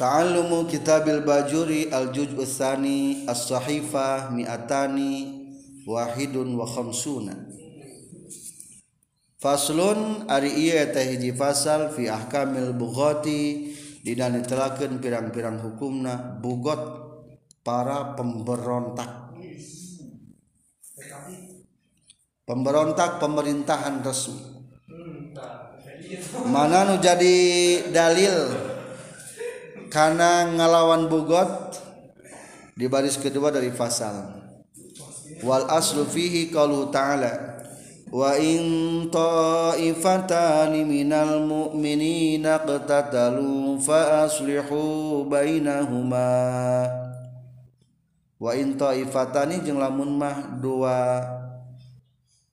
Ta'allumu kitabil bajuri al-juj usani as-sahifah mi'atani wahidun wa khamsuna. Faslun ari iya eta hiji fasal fi ahkamil bughati dina ditelakeun pirang-pirang hukumna bugot para pemberontak. Pemberontak pemerintahan resmi. Mana nu jadi dalil karena ngalawan bugot di baris kedua dari fasal. Wal aslu fihi qaulu ta'ala wa in ta'ifatani minal mu'minina qatatalu fa aslihu bainahuma. Wa in ta'ifatani jeung lamun mah dua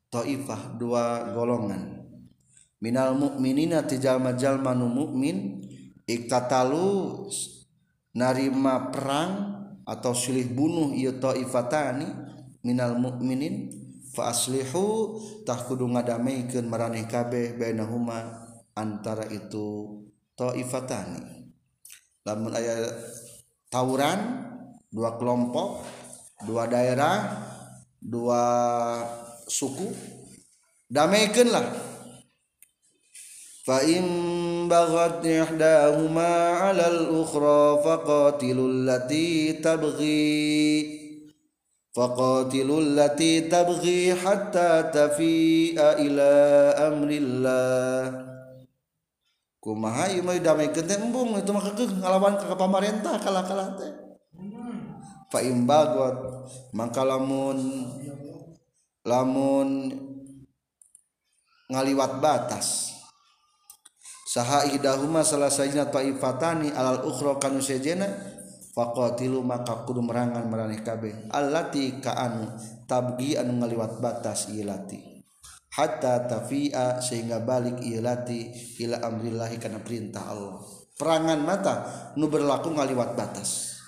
ta'ifah dua golongan. Minal mu'minina ti jalma-jalma nu mukmin iktatalu narima perang atau silih bunuh ieu taifatani minal mukminin fa aslihu tah kudu ngadameikeun maraneh kabeh bainahuma antara itu taifatani lamun aya tawuran dua kelompok dua daerah dua suku damaikeunlah fa بغت إحداهما على الأخرى فقاتلوا التي تبغي فقاتلوا التي تبغي حتى تفيء إلى أمر الله kumaha ieu mah damaikeun teh embung itu mah keukeuh ngalawan ka pamarentah kalah-kalah teh fa imbagot mangka lamun lamun ngaliwat batas saha ihdahuma salah sajina taifatani alal ukhra kanu sejena faqatilu maka kudu merangan maraneh kabeh. Allati ka anu tabgi anu ngaliwat batas ilati hatta tafi'a sehingga balik ilati ila amrillahi kana perintah Allah. Perangan mata nu berlaku ngaliwat batas.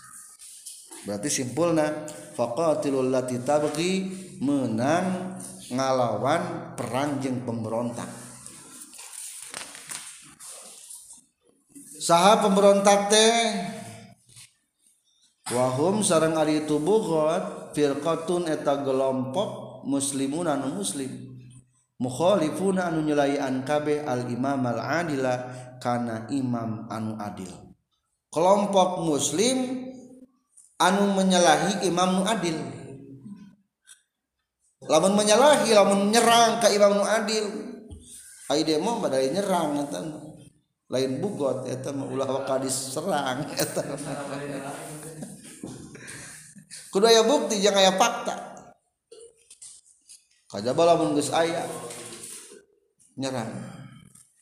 Berarti simpulna faqatilul lati tabgi menang ngalawan perang jeung pemberontak saha pemberontak teh. Wahum sarang ari itu bugot firqatun eta gelompok muslimun anu muslim. Mukhalifuna anu nyelaian kabeh al imam al adila kana imam anu adil. Kelompok muslim anu menyalahi imam nu adil. Lamun menyalahi lamun nyerang ka imam nu adil. Ai demo badai nyerang eta lain bugot eta ulah waka diserang eta. Kudu aya bukti jangan aya fakta. Kajaba lamun geus aya. Nyerang.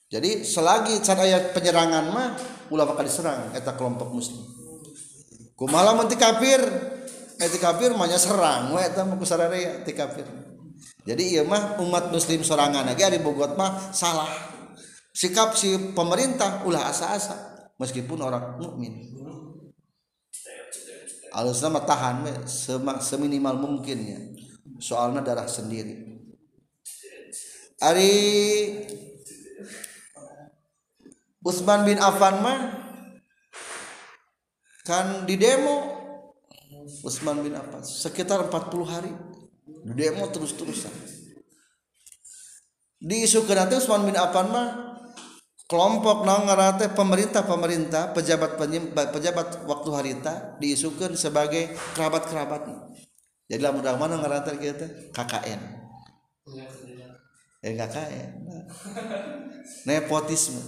Jadi selagi can aya penyerangan mah ulah bakal diserang eta kelompok muslim. Kumaha lamun ti kafir? Eh, eta kafir mah serang we eta mah kusararea ti kafir. Jadi ieu mah umat muslim sorangan lagi ari bogot mah salah. Sikap si pemerintah ulah asa-asa meskipun orang mukmin. Alus nama tahan seminimal mungkinnya. Soalnya darah sendiri. Ari Utsman bin Affan mah kan di demo. Utsman bin Affan sekitar 40 hari. Di demo terus-terusan. Diisukan nanti Utsman bin Affan mah kelompok naon ngarate pemerintah-pemerintah pejabat pejabat waktu harita diisukan sebagai kerabat-kerabat. Jadi lamun mana ngarate kita KKN eh KKN nepotisme.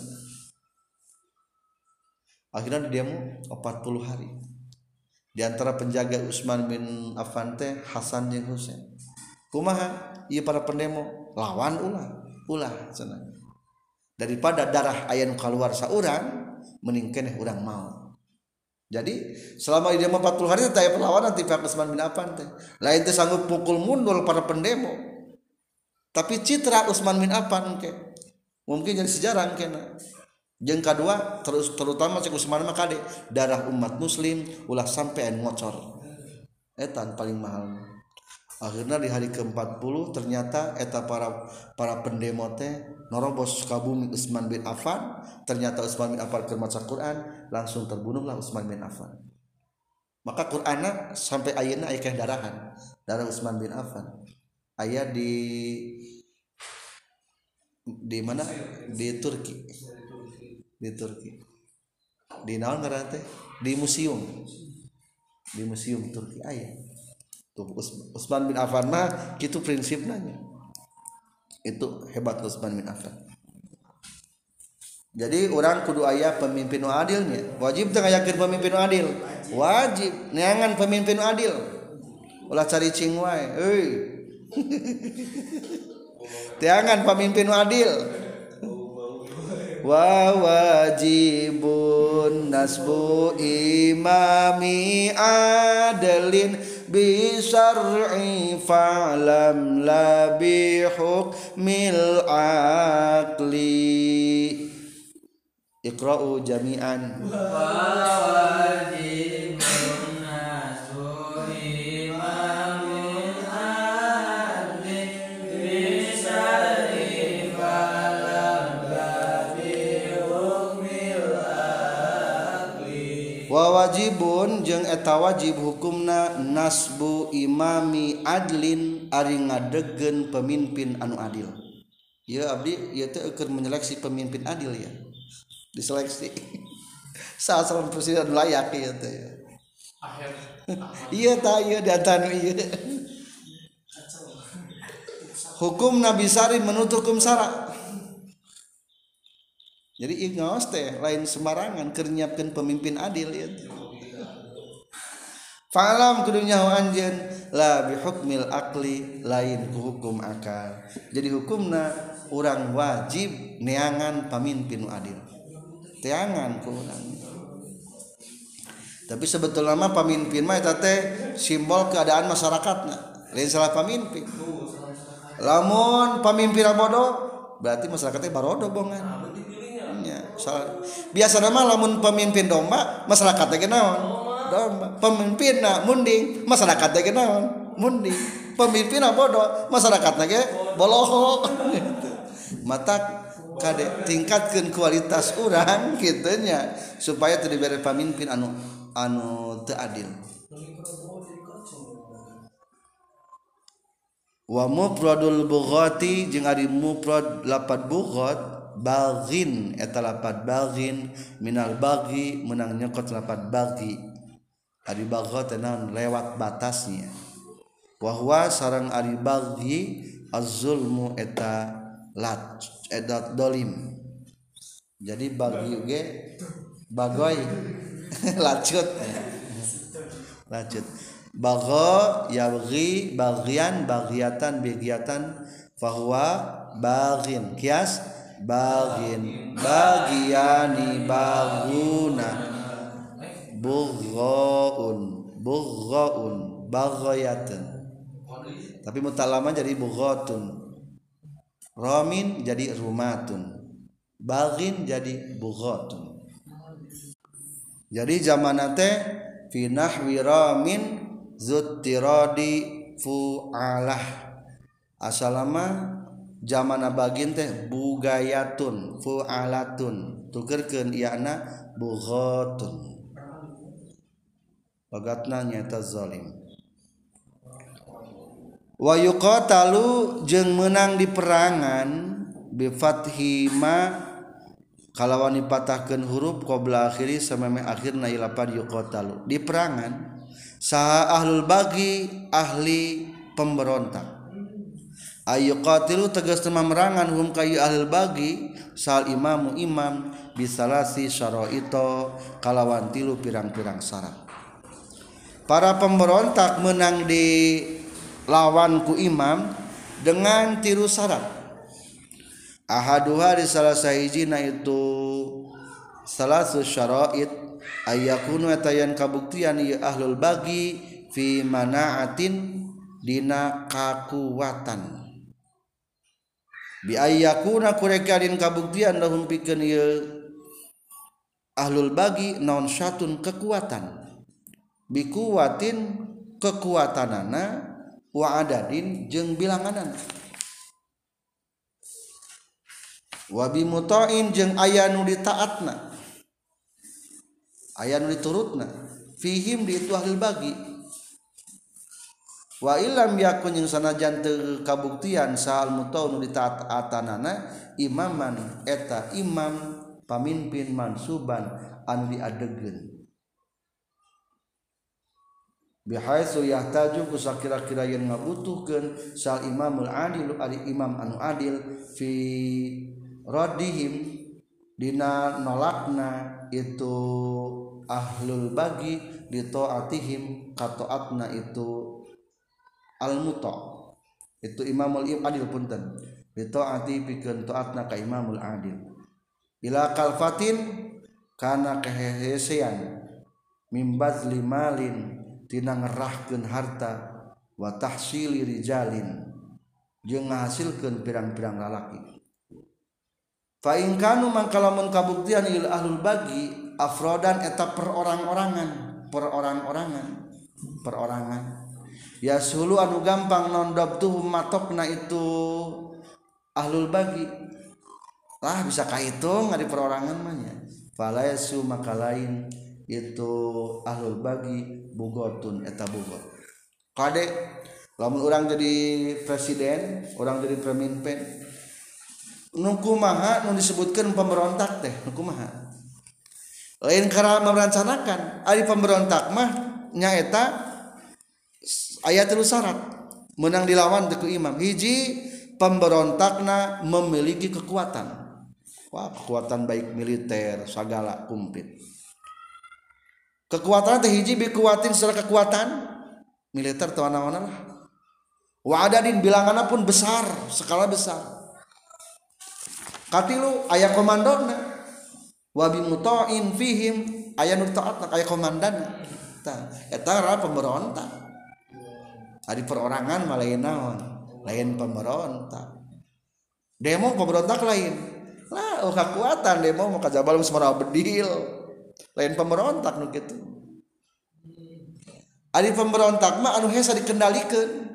Akhirnya dia mau 40 hari. Di antara penjaga Utsman bin Affan teh Hasan jeung Husain. Kumaha? Ieu para pendemo. Lawan ulah ulah cenah daripada darah ayam keluar seorang meningkeneh orang mau. Jadi selama dia 40 hari taya perlawanan tipe Usman bin Affan teh. Lain teh sanggup pukul mundur para pendemo. Tapi citra Usman bin Affan ke mungkin jadi sejarah kena jeung kedua terus terutama cek Usman mah kade darah umat muslim ulah sampai ngocor. Etan paling mahal. Akhirnya di hari ke-40 ternyata eta para para pendemo teh norobos kabumi Utsman bin Affan. Ternyata Utsman bin Affan keur maca Quran langsung terbunuhlah Utsman bin Affan. Maka Quranna sampai ayeuna aya darahan darah Utsman bin Affan. Aya di di mana? Di Turki. Di Turki. Di naon di museum. Di museum Turki ayah Utsman bin Affan mah gitu prinsip nanya. Itu hebat Utsman bin Affan. Jadi orang kudu ayah pemimpin adilnya wajib tengah yakin pemimpin adil. Wajib. Neangan pemimpin adil. Ulah cari cing wae. Euy. Tiangan pemimpin adil. Wa wajibun nasbu imami adalin bisar'i fa'lam la bihukmil aqli iqra'u jami'an wajibun jeung eta wajib hukumna nasbu imami adlin ari ngadegen pemimpin anu adil. Ya abdi ya teh keur menyeleksi pemimpin adil ya. Diseleksi. Saat calon presiden layak ya. Teh iya ta iya datang iya hukum Nabi Sari menurut hukum sara. Jadi ingos teh lain sembarangan kernyapkan pemimpin adil ya Falam kudunya anjen la bihukmil akli lain ku hukum akal. Jadi hukumna orang wajib neangan pemimpin adil. Teangan ku urang. Tapi sebetulnya mah pemimpin mah eta teh simbol keadaan masyarakatna. Lain salah pemimpin. Lamun pemimpin bodoh berarti masyarakatnya barodo bongan. Ya, biasa nama lamun pemimpin domba masyarakatnya naon? pemimpin munding masyarakat naon munding pemimpin bodoh masyarakat ge boloho. Mata kade tingkatkan kualitas orang gitunya supaya tidak diberi pemimpin anu anu teu adil. Wa mufradul bughati jeung ari mufrad lapat bughat baghin eta lapat baghin minal bagi menang nyekot lapat bagi ari bagha tenan lewat batasnya. Wahwa sarang ari baghi az-zulmu eta lat edat dolim. Jadi bagi ge bagoy lacut. Lacut. Bagha yabghi bagian bagiatan bagiatan fahuwa baghin kias bagin bagiani baguna bughaun bughaun baghayatan tapi mutalama jadi bughatun. Ramin jadi rumatun. Bagin jadi bughatun. Jadi zaman teh fi nahwi ramin zuttiradi fu'alah. Asalama zaman bagin teh bugayatun fu'alatun. Tukerkeun ieu bughatun logatna nyata zalim. Wa yuqatalu jeung menang di perangan bi fathi ma kalawan dipatahkeun huruf qabla akhiri sameme akhirna ilapan yuqatalu. Di perangan saha ahlul bagi ahli pemberontak. Ayu qatilu tegas tema merangan hum kayu ahlul bagi sal imamu imam bisalasi syaraito kalawan tilu pirang-pirang syarat para pemberontak menang di lawanku imam dengan tiru syarat ahaduha di salah sahijina itu salah syara'id ayakunu etayan kabuktian ya ahlul bagi fi manaatin dina kakuatan. Bi ayakuna kurekadin kabuktian lahum pikeun ahlul bagi non syatun kekuatan bikuwatin kekuatanana wa adadin jeung bilanganan. Wabi mutoin jeung aya nu ditaatna. Aya nu diturutna. Fihim di itu ahli bagi. Wa ilam yakun yang sanajan teu kabuktian sahal mutau nu ditaatanana imaman eta imam pamimpin mansuban anu diadegeun bihaisu yahtaju kusa kira-kira yang ngabutuhkeun sal imamul adil ari imam anu adil fi radihim dina nolakna itu ahlul bagi di taatihim katoatna itu al muto itu imamul adil punten di taati pikeun taatna ka imamul adil ila kalfatin kana kehehesean mimbaz limalin tina ngerahkeun harta wa tahsili rijalin jeung ngahasilkeun pirang-pirang lalaki. Fa in kanu mangka kabuktian il ahlul bagi afrodan eta perorang-orangan perorang-orangan perorangan. Ya sulu anu gampang nondob tuh matokna itu ahlul bagi. Lah bisa kaitung ngadi perorangan mah nya. Falaysu maka lain itu ahlul bagi bugotun eta bugot kade lamun orang jadi presiden orang jadi pemimpin nuku maha nu disebutkan pemberontak teh nuku maha lain karena merencanakan ari pemberontak mah nyaeta ayat terus syarat menang dilawan teku imam. Hiji pemberontakna memiliki kekuatan. Wah, kekuatan baik militer segala kumplit kekuatan teh hiji bikuatin secara kekuatan. Militer tuh mana-mana lah. Wadadin bilangannya pun besar skala besar. Katilu ayah komandona wabi mutoin fihim ayah nur taat ayah komandan. Eta pemberontak. Ada perorangan malain naon lain pemberontak. Demo pemberontak lain. Lah oh kekuatan demo mau kajabal semua bedil lain pemberontak nu gitu Ari pemberontak mah anu hesa dikendalikan.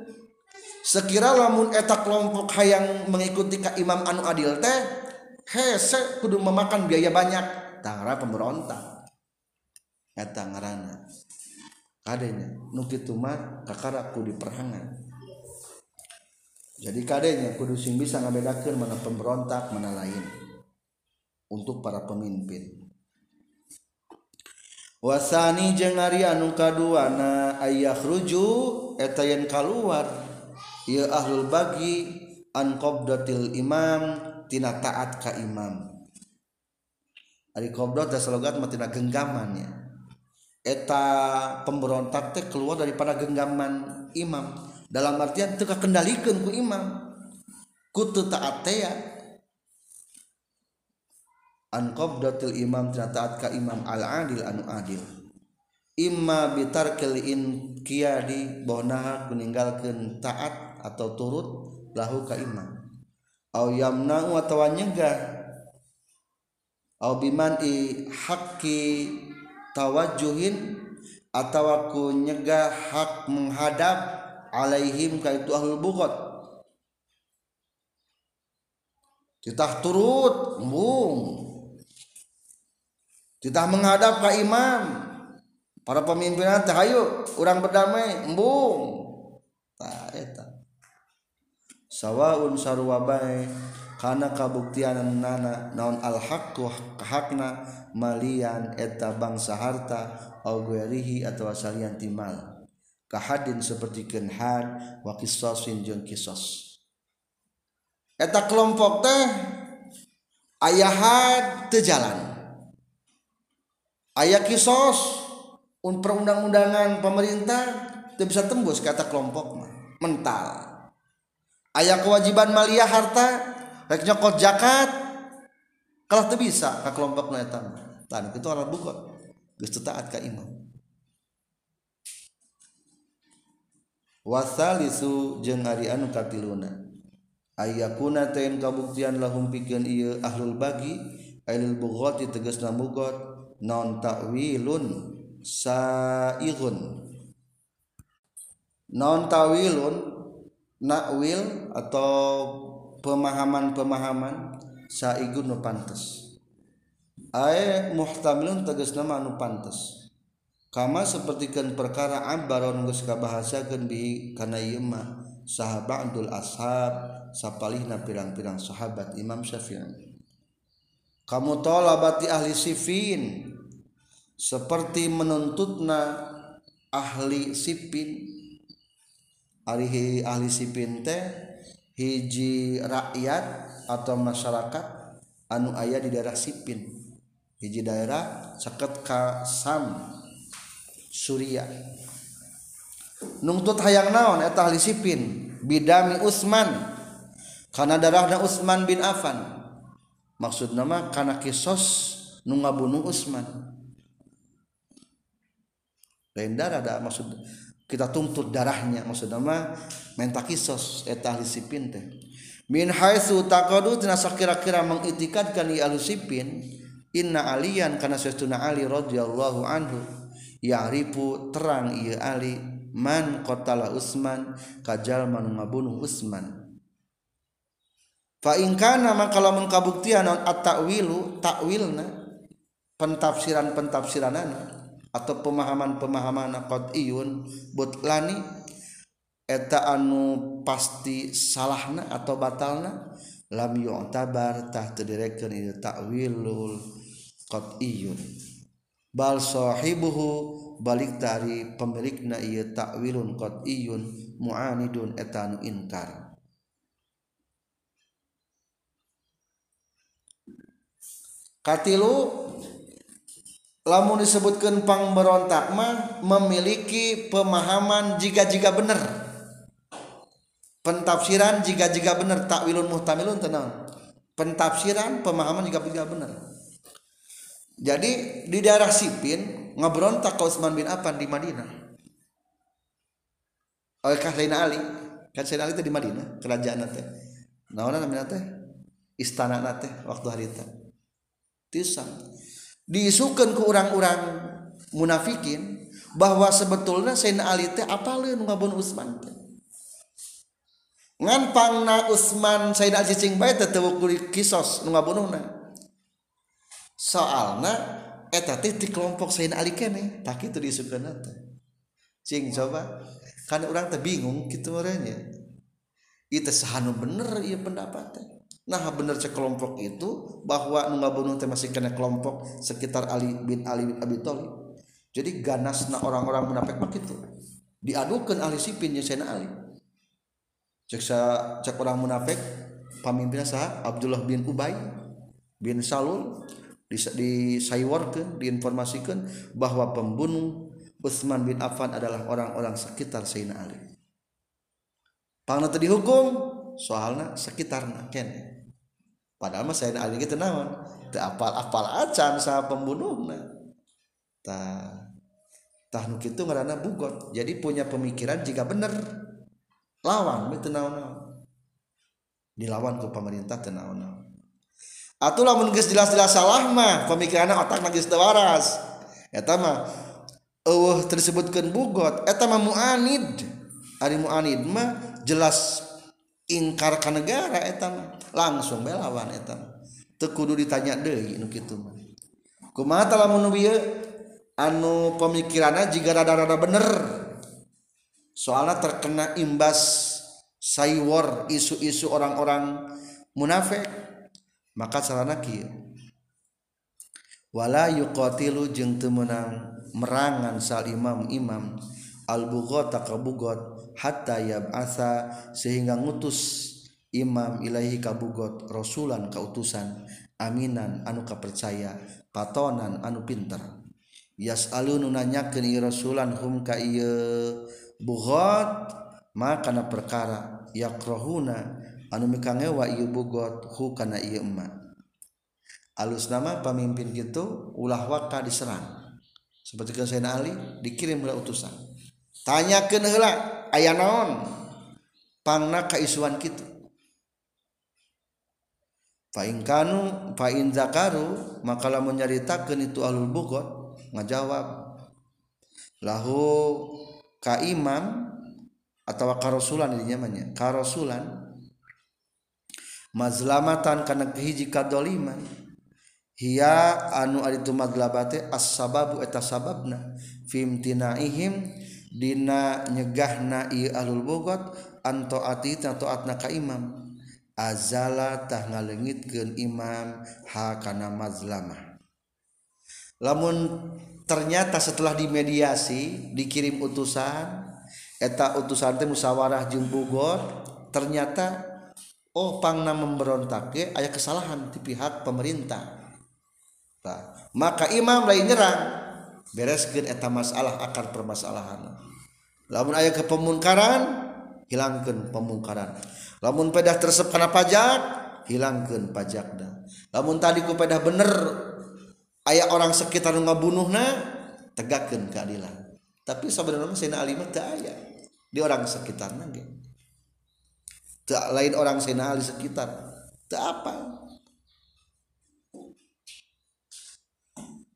Sekira lamun eta kelompok hayang mengikuti ka imam anu adil teh hese kudu memakan biaya banyak. Tangara pemberontak. Eta ngaranna. Kadenya nu kitu mah kakara kudu perangan jadi kadenya kudu sing bisa ngabedakeun mana pemberontak mana lain. Untuk para pemimpin wasani jeung Ari anu kaduana ruju eta etayen keluar ia ahlul bagi imam tina taat ka imam. Ari qabdat dan slogat matina genggamannya eta pemberontak teh keluar daripada genggaman imam. Dalam artian teu kendalikan ku imam. Kutu taat teh ya. An qabdatil imam taat ka imam al adil anu adil. Imma bitarkil inqiyadi bonaha kuninggalkeun taat atau turut lahu ka imam. Au yamna'u atawa nyegah au i haqqi tawajjuhin atawa ku hak menghadap alaihim ka itu ahlul bughat. Kita turut embung kita menghadap ke imam. Para pemimpinan teh ayo urang berdamai embung. Eta. Sawaun sarua bae kana kabuktian nana naon al haqqu hakna malian eta bangsa harta au guerihi atau salian timal. Kahadin seperti had wa kisasin jeung kisos eta kelompok teh ayahat teu jalan aya kisos un perundang-undangan pemerintah tidak bisa tembus kata kelompok mental. Ayah kewajiban malia harta rek nyokot zakat kalau tuh bisa ke kelompok netan tan itu orang buka geus taat ka imam wasalisu jeung ari anu katiluna ayakuna tayin kabuktian lahum pikeun ieu ahlul bagi ailul bughati tegasna bugot non takwilun saihun non tawilun nakwil atau pemahaman-pemahaman saigun nu pantes. Ay muhtamilun tegas nama anu pantes. Kama sepertikan perkara ambaron geus kabahasakeun bihi kana ieu mah sahabatul ashab sapalihna pirang-pirang sahabat Imam Syafi'i. Kamu tolabati ahli sifin seperti menuntutna ahli sipin ahli ahli sipin teh hiji rakyat atau masyarakat anu ayah di daerah sipin. Hiji daerah seket ka sam Suria. Nungtut hayang naon eta ahli sipin? Bidami Utsman karena darahna Utsman bin Affan. Maksud nama karena kisos nu ngabunuh Utsman lain darah ada maksud kita tuntut darahnya maksud nama menta kisos eta ahli sipin teh. Min haitsu taqadu tina kira-kira mengitikadkan di ahli sipin inna aliyan kana sesuna ali radhiyallahu anhu ya'rifu terang ieu ali man qatala usman kajal man ngabunuh usman. Fa in kana maka lamun kabuktian at-ta'wilu ta'wilna pentafsiran-pentafsiranana atau pemahaman-pemahaman qat'iyun butlani eta anu pasti salahna atau batalna lam yu'tabar tah terdirekeun ieu ta'wilul qat'iyun bal sahibuhu balik dari pemilikna ieu ta'wilun qat'iyun mu'anidun eta anu inkar. Katilu lamun disebutkan pang berontak mah memiliki pemahaman jika-jika benar pentafsiran jika-jika benar takwilun muhtamilun tenang pentafsiran pemahaman jika-jika benar jadi di daerah Sipin ngebrontak Utsman bin Affan di Madinah. Oleh Sayyidina Ali. Sayyidina Ali itu di Madinah kerajaan teh. Naon namanya teh? Istana teh waktu hari itu tisang diisukan ke orang-orang munafikin bahwa sebetulnya Sayyidina Ali teh apalin ngabun Utsman ngan pangna Utsman Sayyidina Ali cicing bae teh teu kisos nu ngabunuhna soalna eta teh di kelompok Sayyidina Ali kene tak kitu diisukeun teh. Cing coba. Kan orang teh bingung kitu meureun ya ieu sahanu bener ieu pendapatnya nah bener cek kelompok itu bahwa nu ngabunuh teh masih kena kelompok sekitar Ali bin Ali bin Abi Thalib. Jadi ganasna orang-orang munafik mah kitu. Diadukeun ahli sipin jeung Ali. Cek sa cek orang munafik pamimpinnya sah Abdullah bin Ubay bin Salul disaywarkeun diinformasikan bahwa pembunuh Utsman bin Affan adalah orang-orang sekitar Sayyidina Ali. Pangna dihukum soalnya sekitarna kene padahal mah saya ali gitu naon? Teu apal apal acan sa pembunuhna. Tah tah nu kitu ngaranna bugot. Jadi punya pemikiran jika benar lawan itu naon dilawan ke pemerintah teu naon atuh lamun geus jelas-jelas salah mah pemikiranna otak geus teu waras. Eta mah eueuh tersebutkeun bugot eta mah muanid. Ari muanid mah jelas ingkar ka negara eta mah langsung belawan eta. Tekudu ditanya deui nu kitu mah. Kumaha tah lamun anu pemikiranna jika rada-rada bener. Soalnya terkena imbas saywar isu-isu orang-orang munafik. Maka sarana kieu? Wala yuqatilu jeung teu meunang merangan sal imam imam al bughata ka bugot hatta yab'atha sehingga ngutus Imam Ilahi kabugot Rasulan kautusan aminan anu kapercaya patonan anu pinter. Yas alun nunanya keni Rasulan hum ka ieu bugot maka kana perkara yakrohuna anu mikangewa ieu bugot hu kana ieu emma. Alus nama pemimpin gitu ulah waka diserang. Seperti ke Sayyidina Ali dikirim oleh utusan. Tanyakeun heula aya naon? Pangna kaisuan kitu. faingkanu fain zakaru maka lamun nyaritakeun itu ahlul bugot ngajawab lahu ka imam atau ka rasulan di nyamannya ka rasulan mazlamatan kana hiji kadoliman hiya anu ari tumadlabate as-sababu eta sababna fimtinaihim dina nyegahna i ahlul bugot anto ati taat ka imam azalatah ngalengitkeun imam ha kana mazlamah. Lamun ternyata setelah dimediasi dikirim utusan eta utusan teh musyawarah jeung bogor ternyata oh pangna memberontak ge aya kesalahan di pihak pemerintah. Nah, maka imam lain nyerang bereskeun eta masalah akar permasalahan. Lamun aya kepemunkaran hilangkan pemungkaran. lamun pedah tersep karena pajak hilangkan pajakna. Lamun tadi ku pedah bener ayah orang sekitar ngabunuhna tegakkan keadilan. Tapi sebenarnya Sayyidina Ali mah tak ayah di orang sekitar nage tak lain orang Sayyidina Ali sekitar tak apa?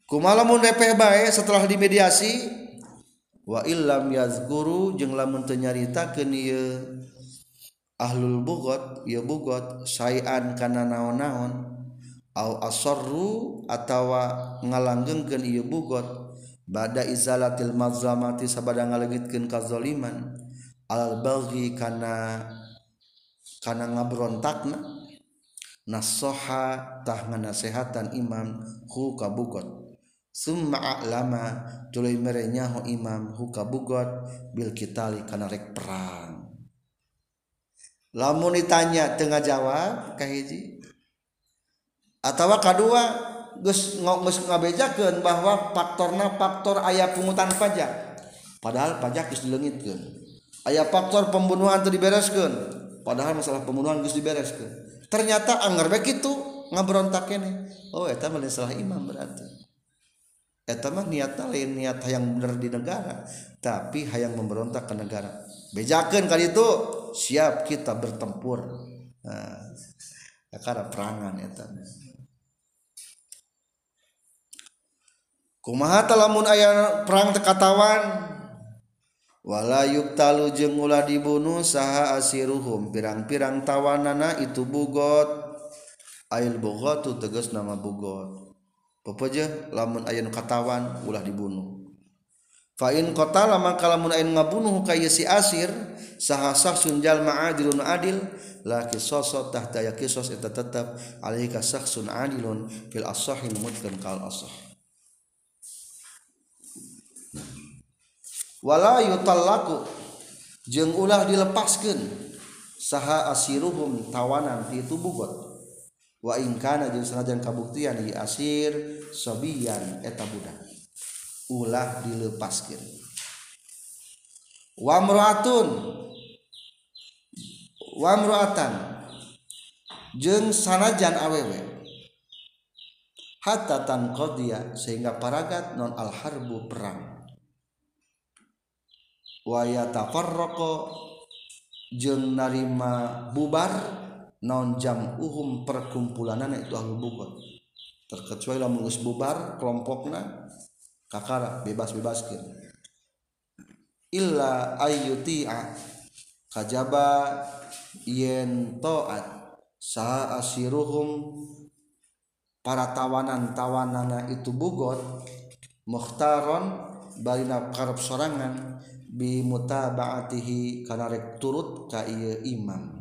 Kumalamun repeh bae setelah dimediasi? Wa illam yazguru jeung lamun teu nyaritakeun ieu ahlul bugot ieu bugot sayan kana naon-naon au asarru atawa ngalanggengkeun ieu bugot bada izalatil mazlamati sabada ngalegitkeun kazaliman al baghi kana kana ngabrontakna nasoha tah nganasehatan imam hu kabugot summa lama tuluy merenyaho imam huka bugot bil kitali kana rek perang lamun ditanya tengah jawab kahiji atau kedua gus ngogus ngabejakan bahwa faktorna faktor ayah pungutan pajak. Padahal pajak gus dilengitkan ayah faktor pembunuhan itu dibereskan padahal masalah pembunuhan gus dibereskan ternyata anggar bae kitu ngabrontak ini oh eta mah salah imam berarti. Eta mah niatnya lain niat yang benar di negara tapi hayang memberontak ke negara. Bejakan kali itu siap kita bertempur. Nah, karena perangan eta kumaha talamun ayah perang tekatawan wala yuktalu jeung ulah dibunuh saha asiruhum. Pirang-pirang tawanana itu bugot. Ail bugot tu tegas nama bugot. Pepeje lamun aya nu katawan ulah dibunuh. fa in qatala maka lamun ain ngabunuh ka si asir saha sahasah sunjal adilun adil laki sosot tahta ya kisos eta tetap ka sahsun adilun fil asahin mutkan kal asah. Wala yutallaku jeung ulah dilepaskeun saha asiruhum tawanan ti tubugot wa in kana jeung sanajan kabuktian di asir sabiyan eta budak. Ulah dilepaskeun wa mraatun wa mraatan jeung sanajan awewe. Hatta qadiya sehingga paragat non al harbu perang. Wa yatafarraqa jeung narima bubar non jam uhum perkumpulan itu ahlu bugot terkecuali lamun bubar kelompokna kakara bebas bebaskeun illa ayyuti'a kajaba yen taat sa asiruhum para tawanan tawanana itu bugot mukhtaron balina karep sorangan bi mutaba'atihi kana rek turut ka ieu imam.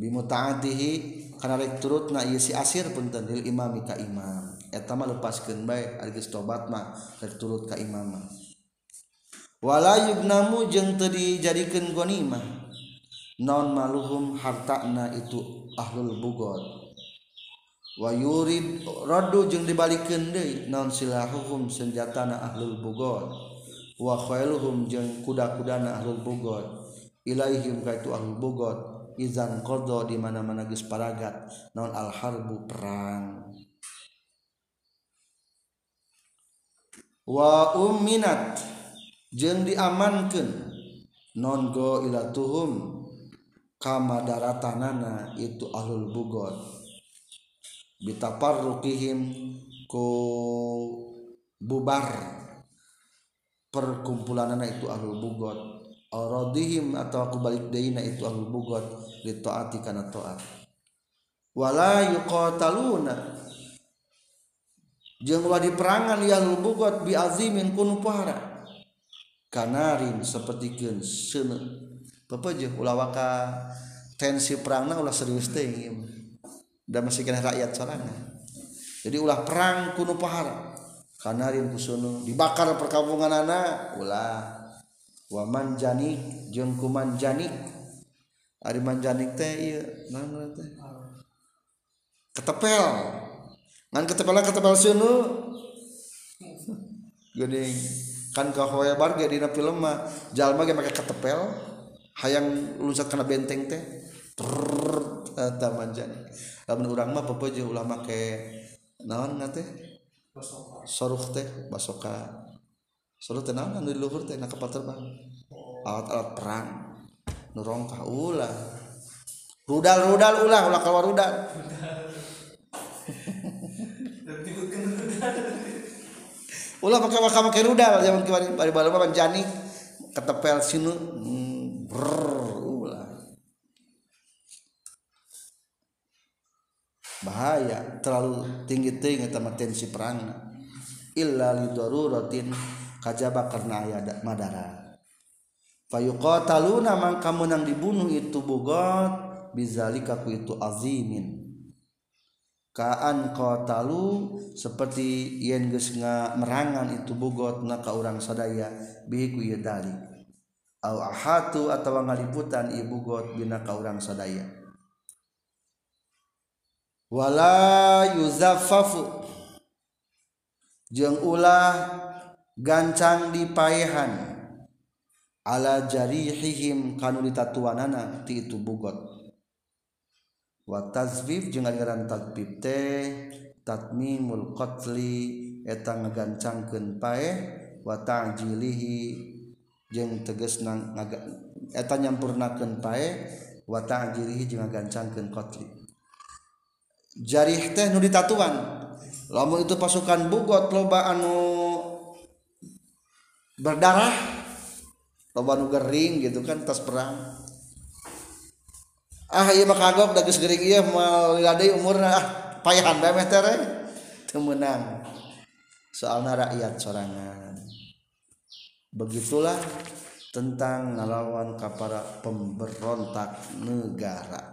Bimutaatihi karena rek turut na iya si asir punten lil imami ka imam etama lepaskan baik Argis tobatmah terturut Ka Imamah wala yugnamu jeng tadi jadikan gonimah non maluhum hartana itu ahlul bugor wayurid rodu jeng dibalikin deui non silahuhum senjata na ahlul bugor wa khailuhum jeung kuda-kudana ahlul bugor ilaihim ka itu ahlul bugor izan qadha di mana-mana geus paragat. Non al harbu perang. wa umminat jeung diamankan non go ila tuhum kama daratanana itu ahlul bugot. Bitaparruqihim ku bubar. Perkumpulanana itu ahlul bugot. Aradihim atau aku balik deina itu ahlul bugot li taati kana taat wala yuqataluna. jenglah diperangan yang lubugot biazimin kunu pahara kanarin seperti gen sene bapak jeng ulawaka tensi perangna ulah serius teh dan masih kena rakyat sarana jadi ulah perang kunu pahara kanarin kusono dibakar perkampungan anak ulah. Waman janik jeng kuman janik ari manjanik teh iya nang teh? Ketepel. ngan ketepel ketepel sunu geuning kan ka hoya bar ge dina film mah jalma ge make ketepel hayang luncat kana benteng teh eta manjani lamun urang mah pepeuje ulah make naon teh? Soruh teh basoka. Soruh teh naon anu luhur teh na kapal terbang alat-alat perang. Nu rongkah ulah. Rudal rudal ulah ulah keluar rudal. ulah pakai pakai pakai rudal zaman kemarin bari balik apa jani. Ketepel sinu ulah. Bahaya terlalu tinggi tinggi sama tensi perang. Illa lidoruratin kajaba karena ayat madara. Fayuqataluna man kamu nang dibunuh itu bugot bizalika ku itu azimin kaan qatalu seperti yen geus merangan itu bugot na ka urang sadaya bihi ku ieu dalik. Au ahatu atawa ngaliputan ibu got bina ka urang sadaya. Wala yuzaffafu. Jeung ulah gancang dipaehan ala jarihihim kanu ditatuanana ti itu bugot wa watazbib jeung aliran tadbib teh tatmimul qatli eta ngagancangkeun pae wa ta'jilihi jeung tegesna eta nyampurnakeun pae wa ta'jilihi jeung ngagancangkeun qatli. Jarih teh nu ditatuan lamun itu pasukan bugot loba anu berdarah loba nu gering gitu kan tas perang. ah iya mah kagok da geus gering ieu mah deui umurna. Ah payahan bae meh teh teu meunang soalna rakyat sorangan. Begitulah tentang ngalawan kepada pemberontak negara.